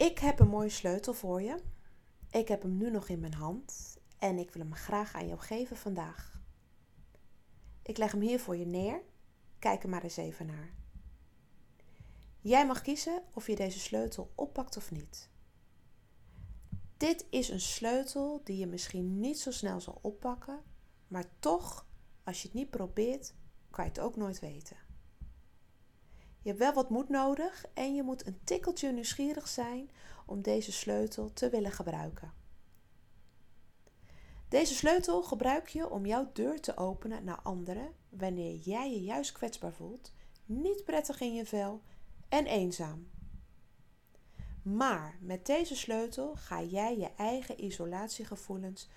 Ik heb een mooie sleutel voor je. Ik heb hem nu nog in mijn hand en ik wil hem graag aan jou geven vandaag. Ik leg hem hier voor je neer. Kijk er maar eens even naar. Jij mag kiezen of je deze sleutel oppakt of niet. Dit is een sleutel die je misschien niet zo snel zal oppakken, maar toch, als je het niet probeert, kan je het ook nooit weten. Je hebt wel wat moed nodig en je moet een tikkeltje nieuwsgierig zijn om deze sleutel te willen gebruiken. Deze sleutel gebruik je om jouw deur te openen naar anderen wanneer jij je juist kwetsbaar voelt, niet prettig in je vel en eenzaam. Maar met deze sleutel ga jij je eigen isolatiegevoelens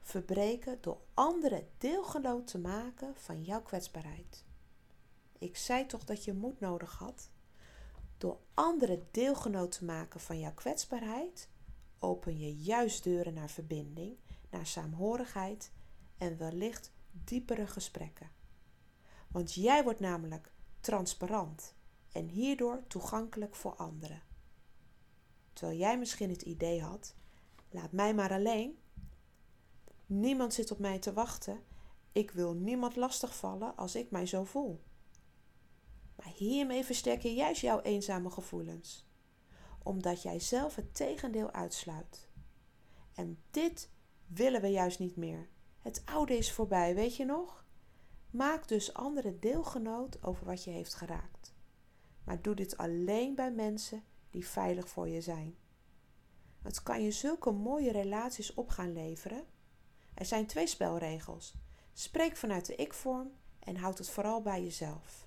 verbreken door anderen deelgenoot te maken van jouw kwetsbaarheid. Ik zei toch dat je moed nodig had? Door anderen deelgenoot te maken van jouw kwetsbaarheid, open je juist deuren naar verbinding, naar saamhorigheid en wellicht diepere gesprekken. Want jij wordt namelijk transparant en hierdoor toegankelijk voor anderen. Terwijl jij misschien het idee had: laat mij maar alleen. Niemand zit op mij te wachten. Ik wil niemand lastigvallen als ik mij zo voel. Maar hiermee versterk je juist jouw eenzame gevoelens, omdat jij zelf het tegendeel uitsluit. En dit willen we juist niet meer. Het oude is voorbij, weet je nog? Maak dus anderen deelgenoot over wat je heeft geraakt. Maar doe dit alleen bij mensen die veilig voor je zijn. Het kan je zulke mooie relaties op gaan leveren. Er zijn twee spelregels. Spreek vanuit de ik-vorm en houd het vooral bij jezelf.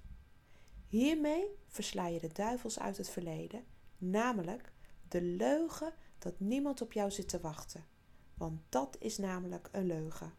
Hiermee versla je de duivels uit het verleden, namelijk de leugen dat niemand op jou zit te wachten. Want dat is namelijk een leugen.